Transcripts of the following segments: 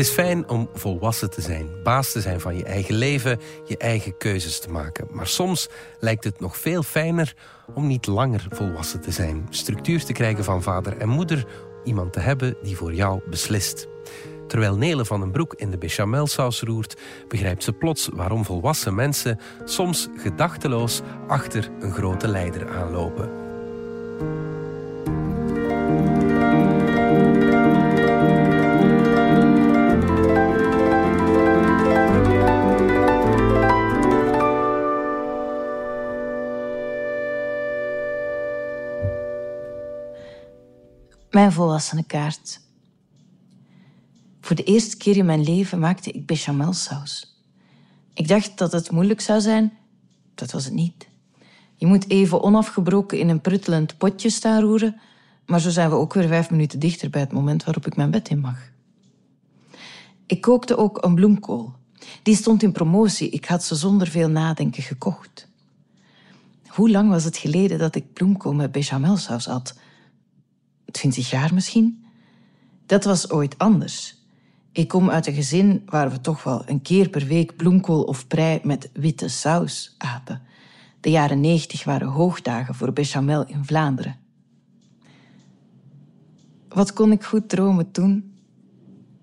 is fijn om volwassen te zijn, baas te zijn van je eigen leven, je eigen keuzes te maken. Maar soms lijkt het nog veel fijner om niet langer volwassen te zijn, structuur te krijgen van vader en moeder, iemand te hebben die voor jou beslist. Terwijl Nele van den Broek in de bechamelsaus roert, begrijpt ze plots waarom volwassen mensen soms gedachteloos achter een grote leider aanlopen. Mijn volwassene kaart. Voor de eerste keer in mijn leven maakte ik bechamelsaus. Ik dacht dat het moeilijk zou zijn. Dat was het niet. Je moet even onafgebroken in een pruttelend potje staan roeren, maar zo zijn we ook weer vijf minuten dichter bij het moment waarop ik mijn bed in mag. Ik kookte ook een bloemkool. Die stond in promotie. Ik had ze zonder veel nadenken gekocht. Hoe lang was het geleden dat ik bloemkool met bechamelsaus had? Twintig jaar misschien? Dat was ooit anders. Ik kom uit een gezin waar we toch wel een keer per week bloemkool of prei met witte saus aten. De jaren negentig waren hoogdagen voor bechamel in Vlaanderen. Wat kon ik goed dromen toen?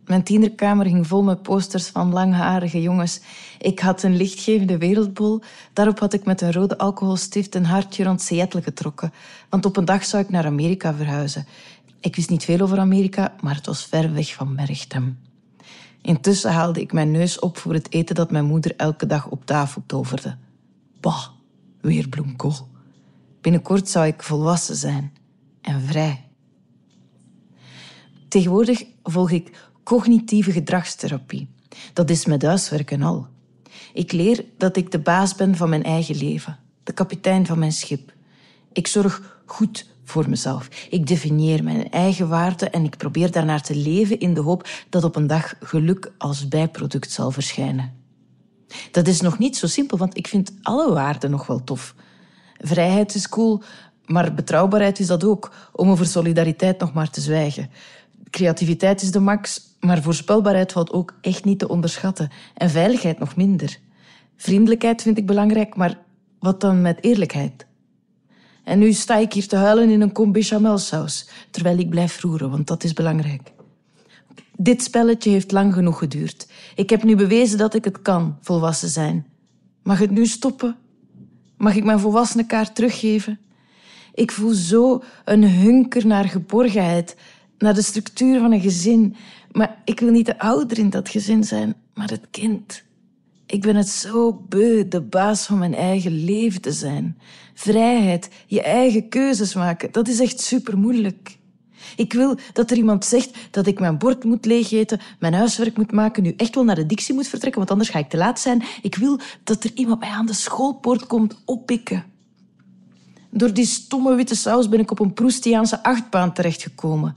Mijn tienerkamer ging vol met posters van langharige jongens. Ik had een lichtgevende wereldbol. Daarop had ik met een rode alcoholstift een hartje rond Seattle getrokken. Want op een dag zou ik naar Amerika verhuizen. Ik wist niet veel over Amerika, maar het was ver weg van Merchtem. Intussen haalde ik mijn neus op voor het eten dat mijn moeder elke dag op tafel toverde. Bah, weer bloemkool. Binnenkort zou ik volwassen zijn en vrij. Tegenwoordig volg ik cognitieve gedragstherapie. Dat is met huiswerken al. Ik leer dat ik de baas ben van mijn eigen leven, de kapitein van mijn schip. Ik zorg goed voor mezelf. Ik definieer mijn eigen waarde en ik probeer daarnaar te leven in de hoop dat op een dag geluk als bijproduct zal verschijnen. Dat is nog niet zo simpel, want ik vind alle waarden nog wel tof. Vrijheid is cool, maar betrouwbaarheid is dat ook, om over solidariteit nog maar te zwijgen. Creativiteit is de max, maar voorspelbaarheid valt ook echt niet te onderschatten. En veiligheid nog minder. Vriendelijkheid vind ik belangrijk, maar wat dan met eerlijkheid? En nu sta ik hier te huilen in een kom bechamelsaus, terwijl ik blijf roeren, want dat is belangrijk. Dit spelletje heeft lang genoeg geduurd. Ik heb nu bewezen dat ik het kan, volwassen zijn. Mag het nu stoppen? Mag ik mijn volwassene kaart teruggeven? Ik voel zo een hunker naar geborgenheid, naar de structuur van een gezin. Maar ik wil niet de ouder in dat gezin zijn, maar het kind. Ik ben het zo beu de baas van mijn eigen leven te zijn. Vrijheid, je eigen keuzes maken, dat is echt super moeilijk. Ik wil dat er iemand zegt dat ik mijn bord moet leegeten, mijn huiswerk moet maken, nu echt wel naar de dictie moet vertrekken, want anders ga ik te laat zijn. Ik wil dat er iemand mij aan de schoolpoort komt oppikken. Door die stomme witte saus ben ik op een Proustiaanse achtbaan terechtgekomen.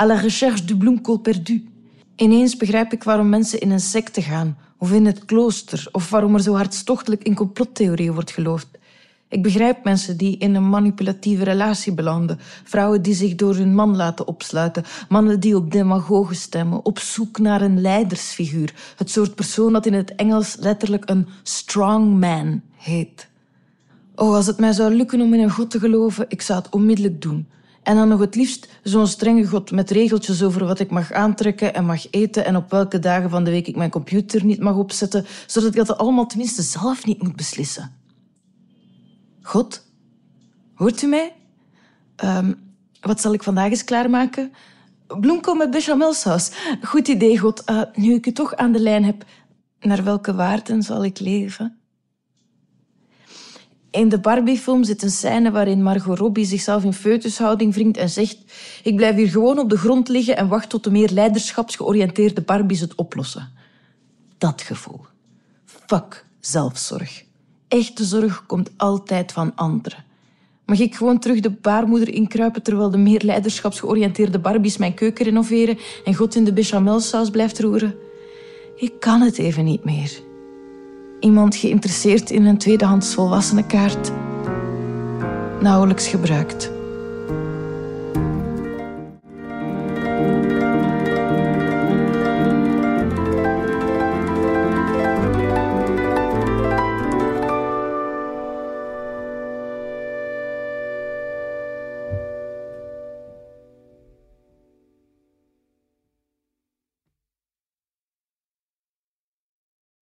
À la recherche du bloemkool perdu. Ineens begrijp ik waarom mensen in een secte gaan, of in het klooster, of waarom er zo hartstochtelijk in complottheorieën wordt geloofd. Ik begrijp mensen die in een manipulatieve relatie belanden, vrouwen die zich door hun man laten opsluiten, mannen die op demagogen stemmen, op zoek naar een leidersfiguur, het soort persoon dat in het Engels letterlijk een strong man heet. Oh, als het mij zou lukken om in een god te geloven, ik zou het onmiddellijk doen. En dan nog het liefst zo'n strenge god met regeltjes over wat ik mag aantrekken en mag eten en op welke dagen van de week ik mijn computer niet mag opzetten, zodat ik dat allemaal tenminste zelf niet moet beslissen. God, hoort u mij? Um, wat zal ik vandaag eens klaarmaken? Bloemkool met bechamelsaus. Goed idee, God. Uh, nu ik u toch aan de lijn heb, naar welke waarden zal ik leven? In de Barbie-film zit een scène waarin Margot Robbie zichzelf in foetushouding wringt en zegt ik blijf hier gewoon op de grond liggen en wacht tot de meer leiderschapsgeoriënteerde Barbies het oplossen. Dat gevoel. Fuck zelfzorg. Echte zorg komt altijd van anderen. Mag ik gewoon terug de baarmoeder inkruipen terwijl de meer leiderschapsgeoriënteerde Barbies mijn keuken renoveren en God in de bechamelsaus blijft roeren? Ik kan het even niet meer. Iemand geïnteresseerd in een tweedehands volwassenenkaart? Nauwelijks gebruikt.